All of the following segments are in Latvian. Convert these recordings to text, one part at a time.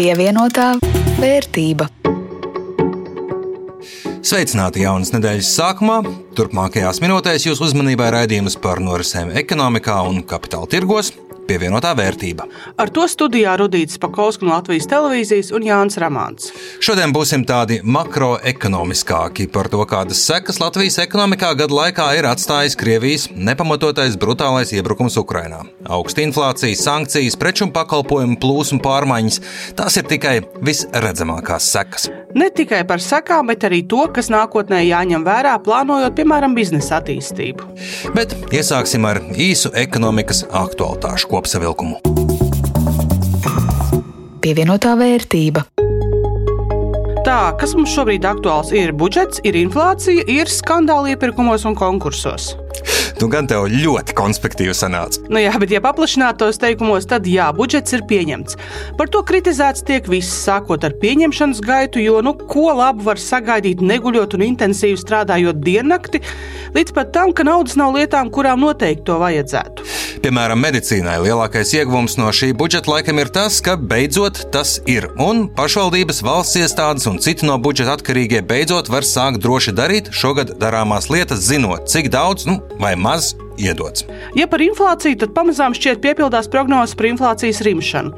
Pievienotā vērtība. Sveicināti jaunas nedēļas sākumā. Turpmākajās minūtēs jūsu uzmanībai raidījums par norisēm ekonomikā un kapitāla tirgos pievienotā vērtība. Ar to studijā Rudīts Pakausks no Latvijas televīzijas un Jānis Ramāns. Šodien būsim tādi makroekonomiskāki par to, kādas sekas Latvijas ekonomikā gadu laikā ir atstājis Krievijas nepamatotais brutālais iebrukums Ukrainā. Augsta inflācija, sankcijas, preču un pakalpojumu plūsmu pārmaiņas - tās ir tikai visredzamākās sekas. Ne tikai par sekām, bet arī to, kas nākotnē jāņem vērā, plānojot, piemēram, biznesa attīstību. Bet iesāksim ar īsu ekonomikas aktualitāšu kopsavilkumu. Pievienotā vērtība. Tā, kas mums šobrīd aktuāls ir budžets, ir inflācija, ir skandāli iepirkumos un konkursos. Nu, gan tev ļoti konspektīvi sanāca. Nu jā, bet, ja paplašinātos teikumos, tad jā, budžets ir pieņemts. Par to kritizēts tiek viss, sākot ar pieņemšanas gaitu, jo nu, ko labu var sagaidīt neguļot un intensīvi strādājot diennakti, līdz pat tam, ka naudas nav lietām, kurām noteikti to vajadzētu. Piemēram, medicīnai lielākais ieguvums no šī budžeta laikam ir tas, ka beidzot tas ir. Un pašvaldības, valsts iestādes un citi no budžeta atkarīgie beidzot var sākt droši darīt šogad darāmās lietas, zinot, cik daudz nu, vai maz iedots. Ja par inflāciju, tad pamazām šķiet piepildās prognozes par inflācijas rimšanu.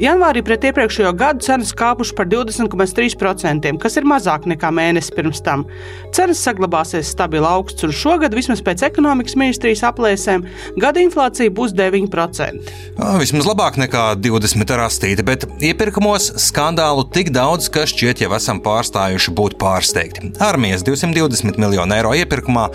Janvārī pret iepriekšējo gadu cenas kāpušas par 20,3%, kas ir mazāk nekā mēnesis pirms tam. Cenas saglabāsies stabili augsts, un šogad, vismaz pēc ekonomikas ministrijas aplēsēm, gada inflācija būs 9%. O, vismaz labāk nekā 20 rastīte, bet iepirkumos skandālu tik daudz, ka šķiet jau esam pārstājuši būt pārsteigti. Armijas 220 miljonu eiro iepirkumā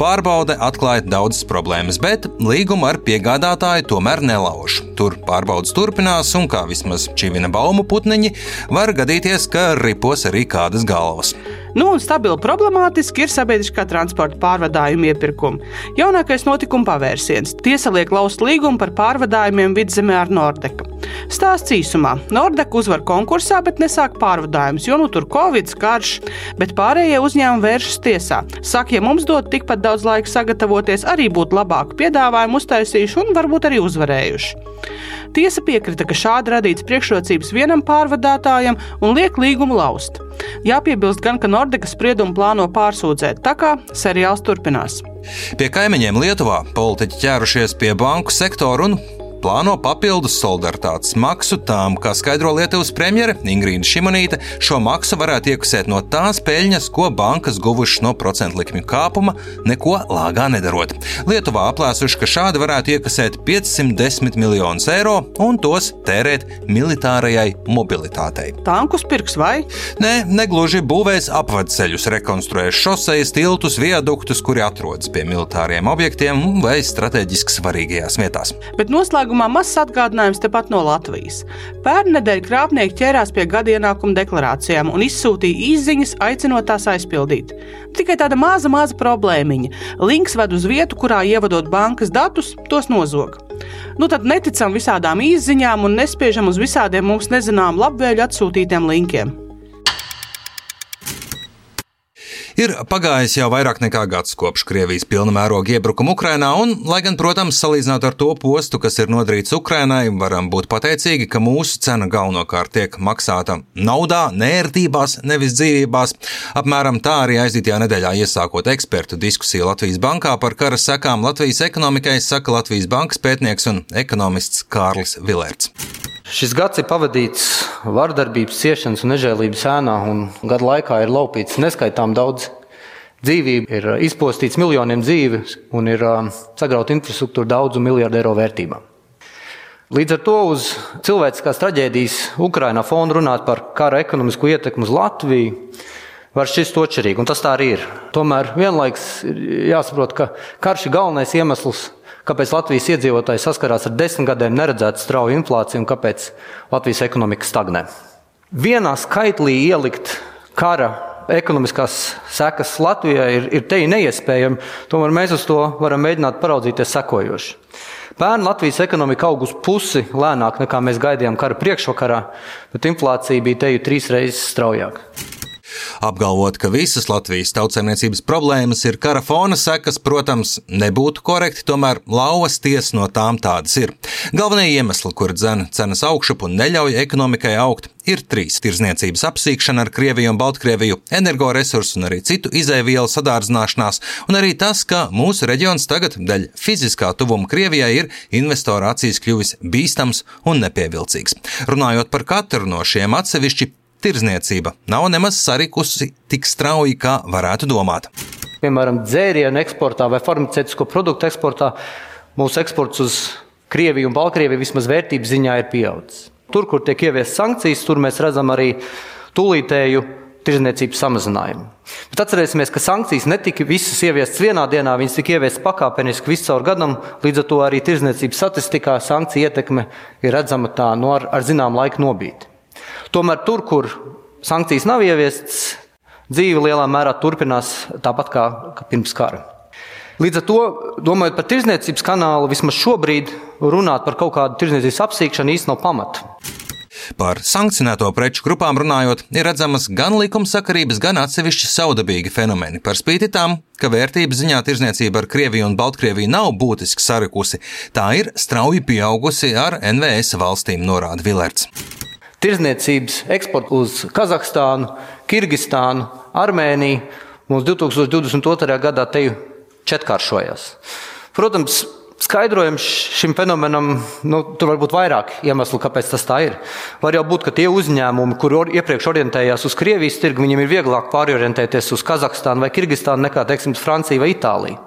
pārbaude atklāja daudzas problēmas problēmas, bet līgumu ar piegādātāju tomēr nelauž. Tur pārbaudas turpinās, un kā vismaz čivina baumu putniņi, var gadīties, ka ripos arī kādas galvas. Nu, un stabili problemātiski ir sabiedriskā transporta pārvadājuma iepirkumi. Jaunākais notikuma pavērsiens - tiesa liek laust līgumu par pārvadājumiem vidzemē ar Nordeku. Stāsts īsumā. Nordeka uzvar konkursā, bet nesāk pārvadājumus, jo nu tur Covid karš, bet pārējie uzņēmumi vēršas tiesā. Saka, ja mums dod tikpat daudz laika sagatavoties, arī būtu labāku piedāvājumu uztaisījuši un varbūt arī uzvarējuši. Tiesa piekrita, ka šādi radīts priekšrocības vienam pārvadātājam un liek līgumu laust. Jāpiebilst gan, ka Nordeka spriedumu plāno pārsūdzēt, tā kā seriāls turpinās. Pie kaimiņiem Lietuvā politiķi ķērušies pie banku sektora un plāno papildus solidaritātes maksu tām, kā skaidro Lietuvas premjere Ingrīda Šimonīte, šo maksu varētu iekasēt no tās peļņas, ko bankas guvušas no procentu likmju kāpuma, neko lāgā nedarot. Lietuvā aplēsuši, ka šādi varētu iekasēt 510 miljonus eiro un tos tērēt militārajai mobilitātei. Tankus pirks vai? Nē, negluži būvēs apvedceļus, rekonstruēs šosejas, tiltus, viaduktus, kuri atrodas pie militāriem objektiem vai strateģiski svarīgajās vietās. Bet noslēgumā Noslēgumā mazs atgādinājums tepat no Latvijas. Pērnedēļ krāpnieki ķērās pie gada ienākuma deklarācijām un izsūtīja īsiņas, aicinot tās aizpildīt. Tikai tāda maza, maza problēmiņa. Links ved uz vietu, kurā ievadot bankas datus, tos nozog. Nu, tad neticam visādām īsiņām un nespiežam uz visādiem mums nezināmiem labvēļu atsūtītiem linkiem. Ir pagājis jau vairāk nekā gads kopš Krievijas pilna mēroga iebrukuma Ukrainā, un, lai gan, protams, salīdzinot ar to postu, kas ir nodarīts Ukrainai, varam būt pateicīgi, ka mūsu cena galvenokārt tiek maksāta naudā, nērtībās, nevis dzīvībās. Apmēram tā arī aizdītajā nedēļā iesākot ekspertu diskusiju Latvijas bankā par kara sekām Latvijas ekonomikai, saka Latvijas bankas pētnieks un ekonomists Kārlis Vilērts. Šis gads ir pavadīts vardarbības, ciešanas un nežēlības ēnā, un gada laikā ir laupīts neskaitām daudz dzīvību, ir izpostīts miljoniem dzīves un ir sagrauta infrastruktūra daudzu miljardu eiro vērtībā. Līdz ar to uz cilvēciskās traģēdijas Ukrainā fona runāt par kara ekonomisko ietekmi uz Latviju var šķist otršķirīgi, un tas tā arī ir. Tomēr vienlaikus ir jāsaprot, ka karš ir galvenais iemesls kāpēc Latvijas iedzīvotāji saskarās ar desmit gadiem neredzētu strauju inflāciju un kāpēc Latvijas ekonomika stagnē. Vienā skaitlī ielikt kara ekonomiskās sekas Latvijai ir, ir te neiespējami, tomēr mēs uz to varam mēģināt paraudzīties sekojoši. Pērn Latvijas ekonomika aug uz pusi lēnāk nekā mēs gaidījām kara priekšvakarā, bet inflācija bija te jau trīs reizes straujāka. Apgalvot, ka visas Latvijas tautsēmniecības problēmas ir kara fona sekas, protams, nebūtu korekti, tomēr lauvas tiesa no tām tādas ir. Galvenie iemesli, kur dzena cenas augšup un neļauj ekonomikai augt, ir trīs - tirzniecības apsīkšana ar Krieviju un Baltkrieviju, energoresursu un arī citu izēvielu sadārdzināšanās, un arī tas, ka mūsu reģions tagad dēļ fiziskā tuvuma Krievijai ir investoru acīs kļuvis bīstams un nepievilcīgs. Runājot par katru no šiem atsevišķi, tirzniecība nav nemaz sarikusi tik strauji, kā varētu domāt. Piemēram, dzērienu eksportā vai farmaceitisko produktu eksportā mūsu eksports uz Krieviju un Baltkrieviju vismaz vērtības ziņā ir pieaudzis. Tur, kur tiek ieviestas sankcijas, tur mēs redzam arī tūlītēju tirzniecības samazinājumu. Bet atcerēsimies, ka sankcijas netika visas ieviestas vienā dienā, viņas tika ieviestas pakāpeniski visu caur gadam. Līdz ar to arī tirzniecības statistikā sankcija ietekme ir redzama tā no ar, ar zināmu laiku nobīdi. Tomēr tur, kur sankcijas nav ieviestas, dzīve lielā mērā turpinās tāpat kā, pirms kara. Līdz ar to, domājot par tirzniecības kanālu, vismaz šobrīd runāt par kaut kādu tirzniecības apsīkšanu īstenībā nav pamata. Par sankcionēto preču grupām runājot, ir redzamas gan likumsakarības, gan atsevišķi saudabīgi fenomeni. Par spīti tam, ka vērtības ziņā tirzniecība ar Krieviju un Baltkrieviju nav būtiski sarikusi, tā ir strauji pieaugusi ar NVS valstīm, norāda Vilerts. Tirzniecības eksports uz Kazahstānu, Kirgistānu, Armēniju mums 2022. gadā te četrkāršojās. Protams, Skaidrojums šim fenomenam, nu, tur var būt vairāk iemeslu, kāpēc tas tā ir. Var jau būt, ka tie uzņēmumi, kuri iepriekš orientējās uz Krievijas tirgu, viņiem ir vieglāk pārorientēties uz Kazahstānu vai Kirgistānu nekā, teiksim, Franciju vai Itāliju.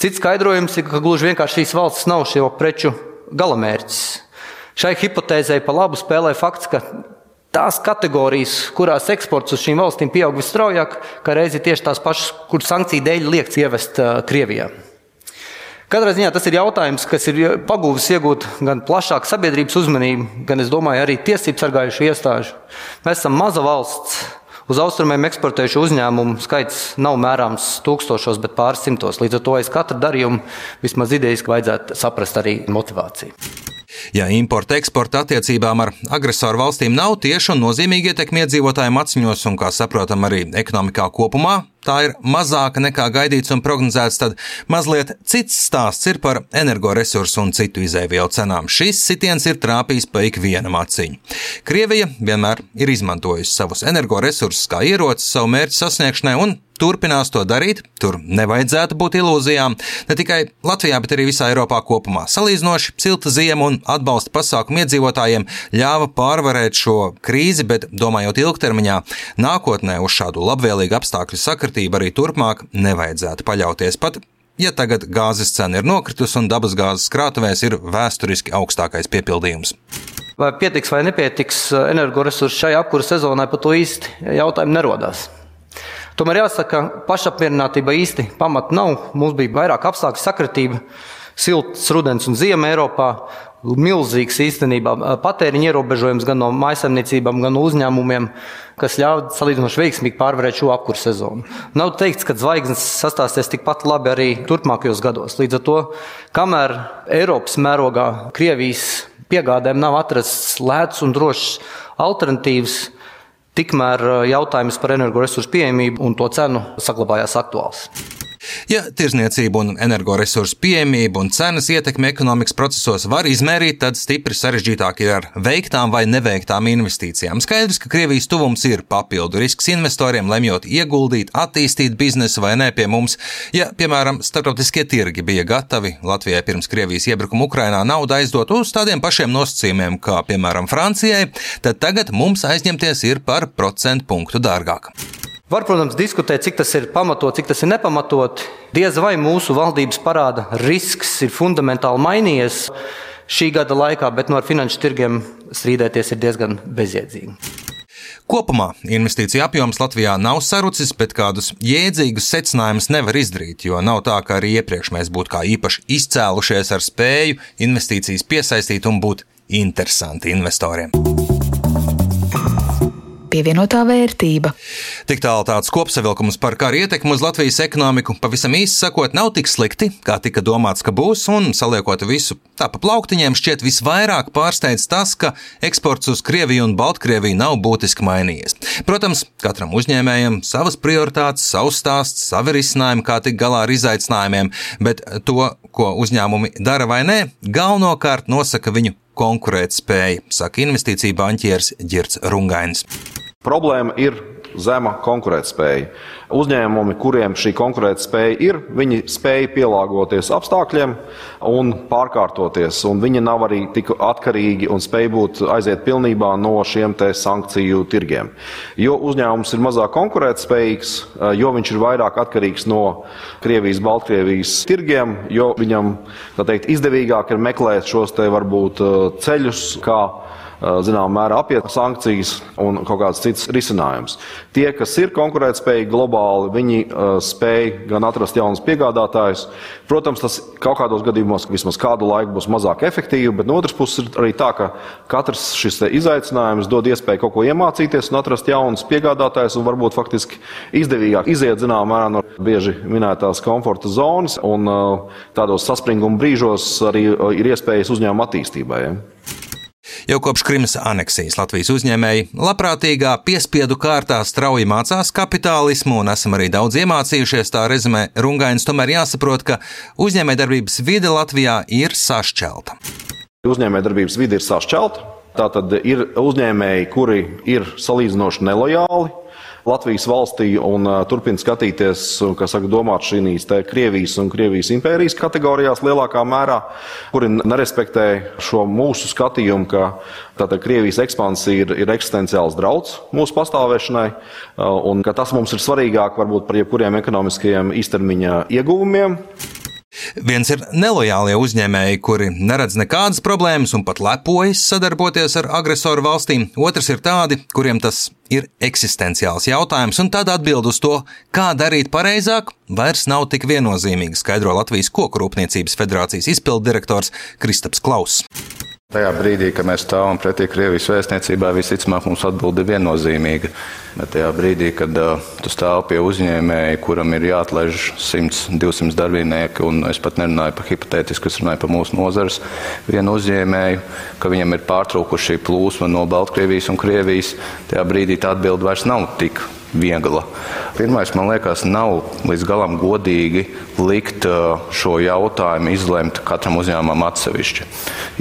Cits skaidrojums ir, ka gluži vienkārši šīs valstis nav šo preču galamērķis. Šai hipotēzei pa labu spēlē fakts, ka tās kategorijas, kurās eksports uz šīm valstīm pieaug visstraujāk, ka reizi tieši tās pašas, kuras sankciju dēļ liekts ievest Krievijā. Katrā ziņā tas ir jautājums, kas ir pagūvis iegūt gan plašāku sabiedrības uzmanību, gan, es domāju, arī tiesību sargājušu iestāžu. Mēs esam maza valsts. Uz austrumiem eksportējušu uzņēmumu skaits nav mērāms tūkstošos, bet pāris simtos. Līdz ar to aiz katra darījuma vismaz idejas vajadzētu saprast arī motivāciju. Ja importa eksporta attiecībām ar agresoru valstīm nav tieši un nozīmīgi ietekmi iedzīvotājiem atziņos un, kā saprotam, arī ekonomikā kopumā, tā ir mazāka nekā gaidīts un prognozēts, tad mazliet cits stāsts ir par energoresursu un citu izēvielu cenām. Šis sitiens ir trāpījis pa ikvienam aciņu. Krievija vienmēr ir izmantojusi savus energoresursus kā ieroci savu mērķu sasniegšanai un turpinās to darīt. Tur nevajadzētu būt ilūzijām. Ne tikai Latvijā, bet arī visā Eiropā kopumā. Salīdzinoši silta ziema un atbalsta pasākumu iedzīvotājiem ļāva pārvarēt šo krīzi, bet domājot ilgtermiņā, nākotnē uz šādu labvēlīgu apstākļu sakritību kārtība arī turpmāk nevajadzētu paļauties. Pat ja tagad gāzes cena ir nokritusi un dabasgāzes krātuvēs ir vēsturiski augstākais piepildījums. Vai pietiks vai nepietiks energoresursu šai apkūra sezonai, par to īsti jautājumu nerodās. Tomēr jāsaka, ka pašapmierinātība īsti pamata nav. Mums bija vairāk apstākļu sakritība, silts rudens un ziema Eiropā, milzīgs īstenībā patēriņa ierobežojums gan no maisaimniecībām, gan no uzņēmumiem, kas ļauj salīdzinoši veiksmīgi pārvarēt šo apkuru sezonu. Nav teikts, ka zvaigznes sastāsies tikpat labi arī turpmākajos gados. Līdz ar to, kamēr Eiropas mērogā Krievijas piegādēm nav atrasts lēts un drošs alternatīvs, tikmēr jautājums par energoresursu pieejamību un to cenu saglabājās aktuāls. Ja tirzniecība un energoresursu pieejamība un cenas ietekme ekonomikas procesos var izmērīt, tad stipri sarežģītāk ir ar veiktām vai neveiktām investīcijām. Skaidrs, ka Krievijas tuvums ir papildu risks investoriem, lemjot ieguldīt, attīstīt biznesu vai nē pie mums. Ja, piemēram, starptautiskie tirgi bija gatavi Latvijai pirms Krievijas iebrukuma Ukrainā naudu aizdot uz tādiem pašiem nosacījumiem, kā piemēram Francijai, tad tagad mums aizņemties ir par procentu punktu dārgāk. Var, protams, diskutēt, cik tas ir pamatot, cik tas ir nepamatot. Diez vai mūsu valdības parāda risks ir fundamentāli mainījies šī gada laikā, bet no finanšu tirgiem strīdēties ir diezgan bezjēdzīgi. Kopumā investīcija apjoms Latvijā nav sarucis, bet kādus jēdzīgus secinājumus nevar izdarīt, jo nav tā, ka arī iepriekš mēs būtu kā īpaši izcēlušies ar spēju investīcijas piesaistīt un būt interesanti investoriem. Pievienotā vērtība. Tik tālu tāds kopsavilkums par karu ietekmi uz Latvijas ekonomiku. Pavisam īsi sakot, nav tik slikti, kā tika domāts, ka būs, un saliekot visu tā pa plauktiņiem, šķiet visvairāk pārsteidz tas, ka eksports uz Krieviju un Baltkrieviju nav būtiski mainījies. Protams, katram uzņēmējam savas prioritātes, savs stāsts, savi risinājumi, kā tikt galā ar izaicinājumiem, bet to, ko uzņēmumi dara vai nē, galvenokārt nosaka viņu konkurētspēja, saka investīcija banķieris Girts Rungainis. Problēma ir zema konkurētspēja. Uzņēmumi, kuriem šī konkurētspēja ir, viņi spēj pielāgoties apstākļiem un pārkārtoties. Un viņi nav arī tik atkarīgi un spēj būt aiziet pilnībā no šiem sankciju tirgiem. Jo uzņēmums ir mazāk konkurētspējīgs, jo viņš ir vairāk atkarīgs no Krievijas, Baltkrievijas tirgiem, jo viņam teikt, izdevīgāk ir meklēt šos te varbūt ceļus, kā zināmā mērā apiet sankcijas un kaut kāds cits risinājums. Tie, kas ir konkurētspējīgi globāli, viņi spēj gan atrast jaunus piegādātājus. Protams, tas kaut kādos gadījumos vismaz kādu laiku būs mazāk efektīvi, bet no otras puses ir arī tā, ka katrs šis izaicinājums dod iespēju kaut ko iemācīties un atrast jaunus piegādātājus un varbūt faktiski izdevīgāk iziet zināmā mērā no bieži minētās komforta zonas un tādos saspringuma brīžos arī ir iespējas uzņēmuma attīstībai. Ja? Jau kopš Krimas aneksijas Latvijas uzņēmēji labprātīgā piespiedu kārtā strauji mācās kapitālismu un esam arī daudz iemācījušies, tā rezumē Rungains. Tomēr jāsaprot, ka uzņēmējdarbības vide Latvijā ir sašķelta. Uzņēmējdarbības vide ir sašķelta. Tātad ir uzņēmēji, kuri ir salīdzinoši nelojāli, Latvijas valstī un turpina skatīties, kā saka, domāt šīs Krievijas un Krievijas impērijas kategorijās lielākā mērā, kuri nerespektē šo mūsu skatījumu, ka tātad Krievijas ekspansija ir, ir eksistenciāls draudz mūsu pastāvēšanai, un ka tas mums ir svarīgāk varbūt par jebkuriem ekonomiskajiem īstermiņa ieguvumiem. Viens ir nelojālie uzņēmēji, kuri neredz nekādas problēmas un pat lepojas sadarboties ar agresoru valstīm. Otrs ir tādi, kuriem tas ir eksistenciāls jautājums, un tad atbild uz to, kā darīt pareizāk, vairs nav tik viennozīmīgi, skaidro Latvijas Koku Rūpniecības federācijas izpildirektors Kristaps Klauss. Tajā brīdī, kad mēs stāvam pretī Krievijas vēstniecībai, visticamāk mums atbilde ir viennozīmīga. Bet tajā brīdī, kad uh, tu stāv pie uzņēmēja, kuram ir jāatlaiž 100, 200 darbinieki, un es pat nerunāju par hipotētisku, es runāju par mūsu nozares vienu uzņēmēju, ka viņam ir pārtraukuši šī plūsma no Baltkrievijas un Krievijas, tajā brīdī tā atbilde vairs nav tik viegla. Pirmais, man liekas, nav līdz galam godīgi likt uh, šo jautājumu izlemt katram uzņēmumam atsevišķi.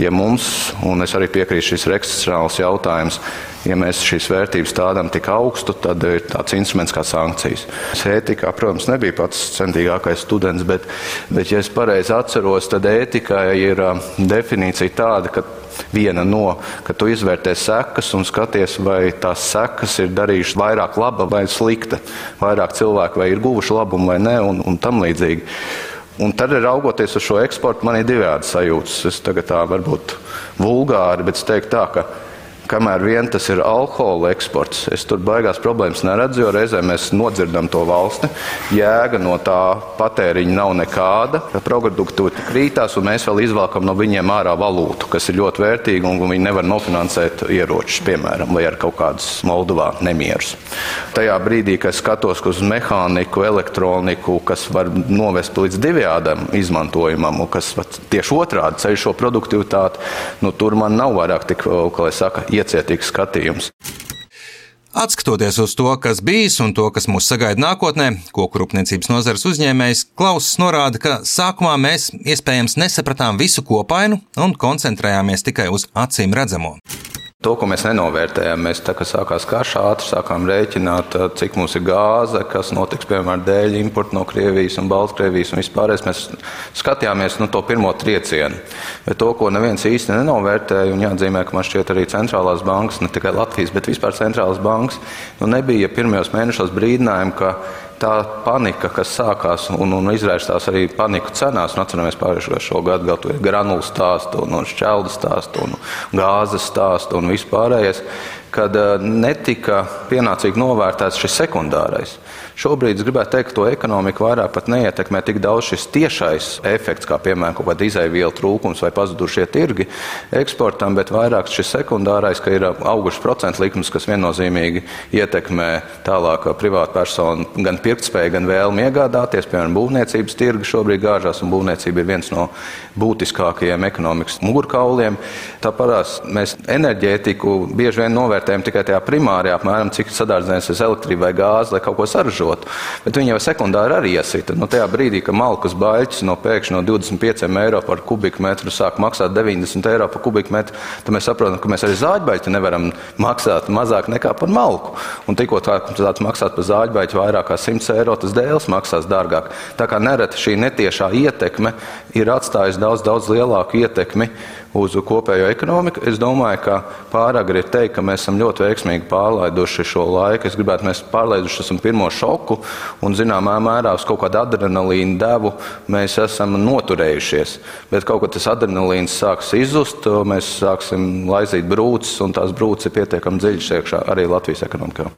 Ja mums, un es arī piekrītu, šis ir ekstrēms jautājums, ja mēs šīs vērtības stādām tik augstu, tad ir tāds instruments kā sankcijas. Ētikā, protams, nebija pats centīgākais students, bet, bet ja es pareizi atceros, tad ētikai ir uh, definīcija tāda, ka viena no, ka tu izvērtē sekas un skaties, vai tās sekas ir darījušas vairāk laba vai slikta, vairāk cilvēku vai ir guvuši labumu vai nē, un, un tam līdzīgi. Un tad, raugoties uz šo eksportu, man ir divādi sajūtas. Es tagad tā varbūt vulgāri, bet es teiktu tā, ka Kamēr vien tas ir alkohola eksports, es tur baigās problēmas neredzu, jo reizē mēs nodzirdam to valsti. Jēga no tā patēriņa nav nekāda. Produkti krītās, un mēs vēl izvelkam no viņiem ārā valūtu, kas ir ļoti vērtīga, un viņi nevar nofinansēt ieročus, piemēram, vai ar kaut kādus Moldovā nemierus. Tajā brīdī, kad es skatos uz mehāniku, elektroniku, kas var novest līdz divējādam izmantojumam, un kas tieši otrādi ceļ šo produktivitāti, nu, tur man nav vairāk tik, kā lai saka, iecietīgs skatījums. Atskatoties uz to, kas bijis un to, kas mūs sagaida nākotnē, koku rūpniecības nozares uzņēmējs Klauss norāda, ka sākumā mēs iespējams nesapratām visu kopainu un koncentrējāmies tikai uz acīm redzamo. To, ko mēs nenovērtējām, mēs tā kā sākās karš, ātri sākām rēķināt, cik mums ir gāze, kas notiks, piemēram, dēļ importa no Krievijas un Baltkrievijas un vispārējais. Mēs skatījāmies nu, to pirmo triecienu. Bet to, ko neviens īsti nenovērtēja, un jāatzīmē, ka man šķiet arī centrālās bankas, ne tikai Latvijas, bet vispār centrālās bankas, nu, nebija pirmajos mēnešos brīdinājumu, ka tā panika, kas sākās un, un izvērstās arī paniku cenās, un atceramies pārējo gadu, gan granulu stāstu, un, un šķeldu stāstu, un gāzes stāstu un vispārējais, kad uh, netika pienācīgi novērtēts šis sekundārais. Šobrīd es gribētu teikt, ka to ekonomiku vairāk pat neietekmē tik daudz šis tiešais efekts, kā piemēram kaut kāda izaiviela trūkums vai pazudušie tirgi eksportam, bet vairāk šis sekundārais, ka ir augušas procentu likmes, kas viennozīmīgi ietekmē tālāk privātpersonu gan pirktspēju, gan vēlmi iegādāties. Piemēram, būvniecības tirgi šobrīd gāžās, un būvniecība ir viens no būtiskākajiem ekonomikas mugurkauliem. Tāpēc mēs enerģētiku bieži vien novērtējam tikai tajā primārajā, apmēram cik sadārdzināsies elektrība vai gāze, lai kaut ko saražotu. Bet viņi jau sekundāri arī iesita. Nu, tajā brīdī, kad malkas baļķis no pēkšņi no 25 eiro par kubikmetru sāk maksāt 90 eiro par kubikmetru, tad mēs saprotam, ka mēs arī zāģbaļķi nevaram maksāt mazāk nekā par malku. Un tikko tāds maksāt par zāģbaļķi vairāk kā 100 eiro, tas dēls maksās dārgāk. Tā kā nereti šī netiešā ietekme ir atstājusi daudz, daudz lielāku ietekmi uz kopējo ekonomiku. Es domāju, ka pāragri ir teikt, ka mēs esam ļoti veiksmīgi pārlaiduši šo laiku. Es gribētu, mēs pārlaiduši esam pirmo šoku un zināmā mērā uz kaut kādu adrenalīnu devu mēs esam noturējušies. Bet kaut kad tas adrenalīns sāks izzust, mēs sāksim laizīt brūces, un tās brūces ir pietiekami dziļas iekšā arī Latvijas ekonomikā.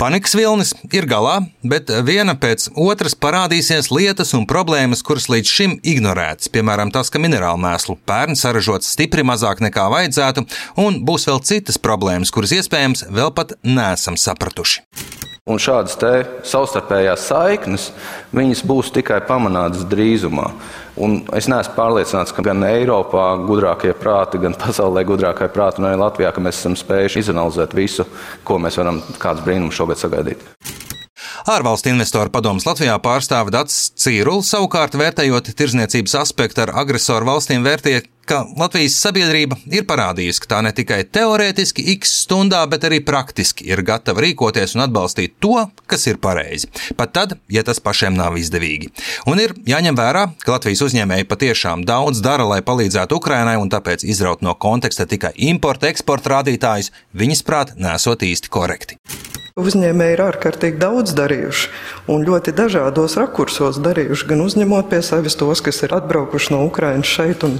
Panikas vilnis ir galā, bet viena pēc otras parādīsies lietas un problēmas, kuras līdz šim ignorētas. Piemēram, tas, ka minerālu mēslu pērn saražots stipri mazāk nekā vajadzētu, un būs vēl citas problēmas, kuras iespējams vēl pat nesam sapratuši. Un šādas savstarpējās saiknes būs tikai pamanātas drīzumā. Un es neesmu pārliecināts, ka gan Eiropā gudrākie prāti, gan pasaulē gudrākie prāti, un arī Latvijā, ka mēs esam spējuši izanalizēt visu, ko mēs varam kāds brīnums šogad sagaidīt. Ārvalstu investoru padomus Latvijā pārstāv Dats Cīrulis, savukārt vērtējot tirzniecības aspektu ar agresoru valstīm, vērtīja, ka Latvijas sabiedrība ir parādījusi, ka tā ne tikai teorētiski x stundā, bet arī praktiski ir gatava rīkoties un atbalstīt to, kas ir pareizi. Pat tad, ja tas pašiem nav izdevīgi. Un ir jāņem vērā, ka Latvijas uzņēmēji patiešām daudz dara, lai palīdzētu Ukrainai, un tāpēc izraut no konteksta tikai importa, eksporta rādītājus, viņas prāt, nesot īsti korekti. Uzņēmēji ir ārkārtīgi daudz darījuši un ļoti dažādos rakursos darījuši. Gan uzņemot pie sevis tos, kas ir atbraukuši no Ukrainas šeit un,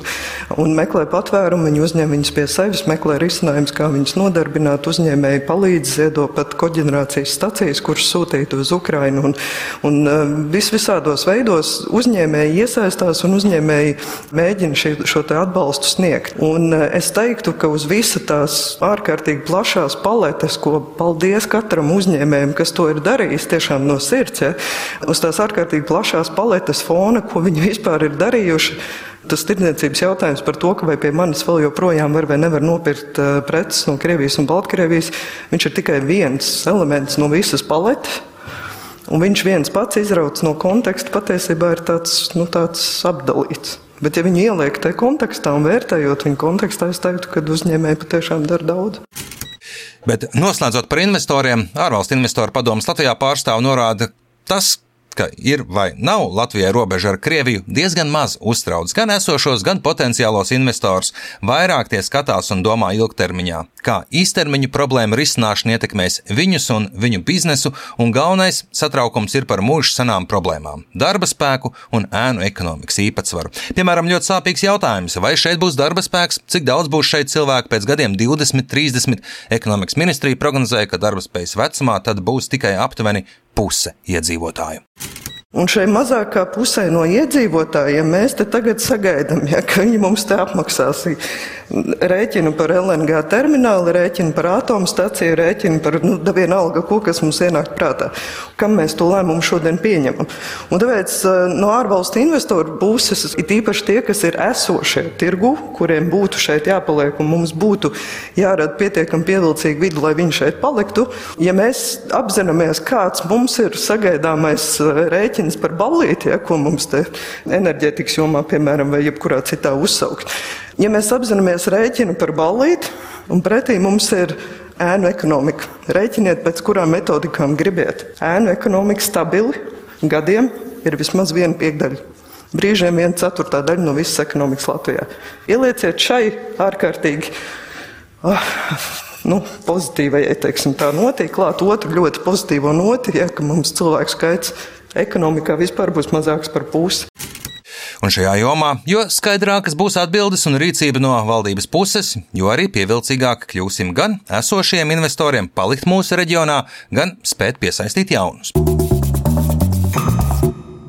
un meklē patvērumu, viņi uzņem viņus pie sevis, meklē risinājumus, kā viņus nodarbināt. Uzņēmēji palīdz ziedo pat koģenerācijas stacijas, kuras sūtīt uz Ukrainu. Un, un uh, vis visādos veidos uzņēmēji iesaistās un uzņēmēji mēģina šī, šo atbalstu sniegt. Un uh, es teiktu, ka uz visa tās ārkārtīgi plašās paletes, ko paldies katram katram uzņēmējam, kas to ir darījis tiešām no sirds, ja, uz tās ārkārtīgi plašās paletes fona, ko viņi vispār ir darījuši. Tas tirdzniecības jautājums par to, vai pie manis vēl joprojām var vai nevar nopirkt uh, preces no Krievijas un Baltkrievijas, viņš ir tikai viens elements no visas paletes. Un viņš viens pats izrauts no konteksta patiesībā ir tāds, nu, tāds apdalīts. Bet, ja viņi ieliek tajā kontekstā un vērtējot viņu kontekstā, es teiktu, ka uzņēmēji patiešām dara daudz. Bet noslēdzot par investoriem, ārvalstu investoru padomus Latvijā pārstāv norāda tas, ka ir vai nav Latvijai robeža ar Krieviju, diezgan maz uztrauc gan esošos, gan potenciālos investors. Vairāk tie skatās un domā ilgtermiņā, kā īstermiņu problēmu risināšana ietekmēs viņus un viņu biznesu, un galvenais satraukums ir par mūža senām problēmām - darba spēku un ēnu ekonomikas īpatsvaru. Piemēram, ļoti sāpīgs jautājums, vai šeit būs darba spēks, cik daudz būs šeit cilvēku pēc gadiem 20, 30. Ekonomikas ministrija prognozēja, ka darba spējas vecumā tad būs tikai aptuveni puse iedzīvotāju. Un šai mazākā pusē no iedzīvotājiem mēs te tagad sagaidām, ja, ka viņi mums te apmaksās rēķinu par LNG terminālu, rēķinu par atomstaciju, rēķinu par nu, vienalga, ko kas mums ienāk prātā. Kam mēs to lēmumu šodien pieņemam? Un tāpēc eh, no ārvalstu investoru puses ir īpaši tie, kas ir esošie tirgu, kuriem būtu šeit jāpaliek un mums būtu jārada pietiekami pievilcīga vidi, lai viņi šeit paliktu. Ja mēs apzināmies, kāds mums ir sagaidāmais eh, rēķins, rēķins par ballīti, ja, ko mums te enerģētikas jomā, piemēram, vai jebkurā citā uzsaukt. Ja mēs apzināmies rēķinu par ballīti, un pretī mums ir ēnu ekonomika, rēķiniet, pēc kurām metodikām gribiet. Ēnu ekonomika stabili gadiem ir vismaz viena piekdaļa. Brīžiem viena ceturtā daļa no visas ekonomikas Latvijā. Ielieciet šai ārkārtīgi oh, nu, pozitīvai, ja teiksim, tā notī, klāt otru ļoti pozitīvo noti, ja, ka mums cilvēku skaits ekonomikā vispār būs mazāks par pusi. Un šajā jomā, jo skaidrākas būs atbildes un rīcība no valdības puses, jo arī pievilcīgāk kļūsim gan esošiem investoriem palikt mūsu reģionā, gan spēt piesaistīt jaunus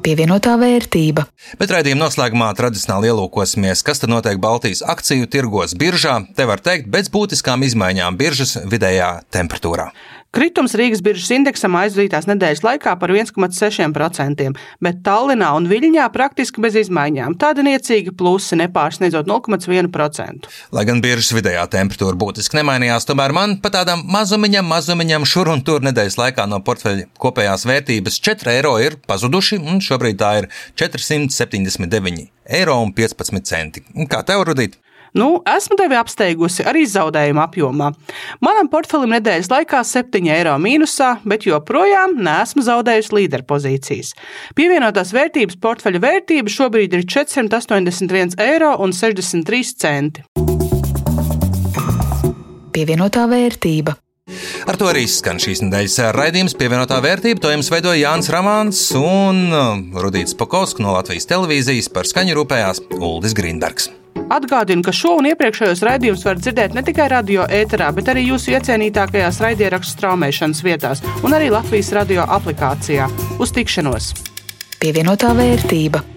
pievienotā vērtība. Bet raidījuma noslēgumā tradicionāli ielūkosimies, kas tad notiek Baltijas akciju tirgos biržā, te var teikt, bez būtiskām izmaiņām biržas vidējā temperatūrā. Kritums Rīgas biržas indeksam aizvadītās nedēļas laikā par 1,6%, bet Tallinā un Viļņā praktiski bez izmaiņām. Tāda niecīga plusi nepārsniedzot 0,1%. Lai gan biržas vidējā temperatūra būtiski nemainījās, tomēr man pa tādam mazumiņam, mazumiņam šur un tur nedēļas laikā no portfeļa kopējās vērtības 4 eiro ir pazuduši, un šobrīd tā ir 479 eiro un 15 centi. Kā tev, Rudīt? Nu, esmu tevi apsteigusi arī zaudējuma apjomā. Manam portfelim nedēļas laikā 7 eiro mīnusā, bet joprojām neesmu zaudējusi līderpozīcijas. Pievienotās vērtības portfeļa vērtība šobrīd ir 481 eiro un 63 centi. Pievienotā vērtība. Ar to arī skan šīs nedēļas raidījums. Pievienotā vērtība to jums veidoja Jānis Ramāns un uh, Rudīts Pakovskis no Latvijas televīzijas par skaņu rūpējās Uldis Grīnbergs. Atgādinu, ka šo un iepriekšējos raidījumus var dzirdēt ne tikai radio ēterā, bet arī jūsu iecienītākajās raidierakstu straumēšanas vietās un arī Latvijas radio aplikācijā. Uz tikšanos! Pievienotā vērtība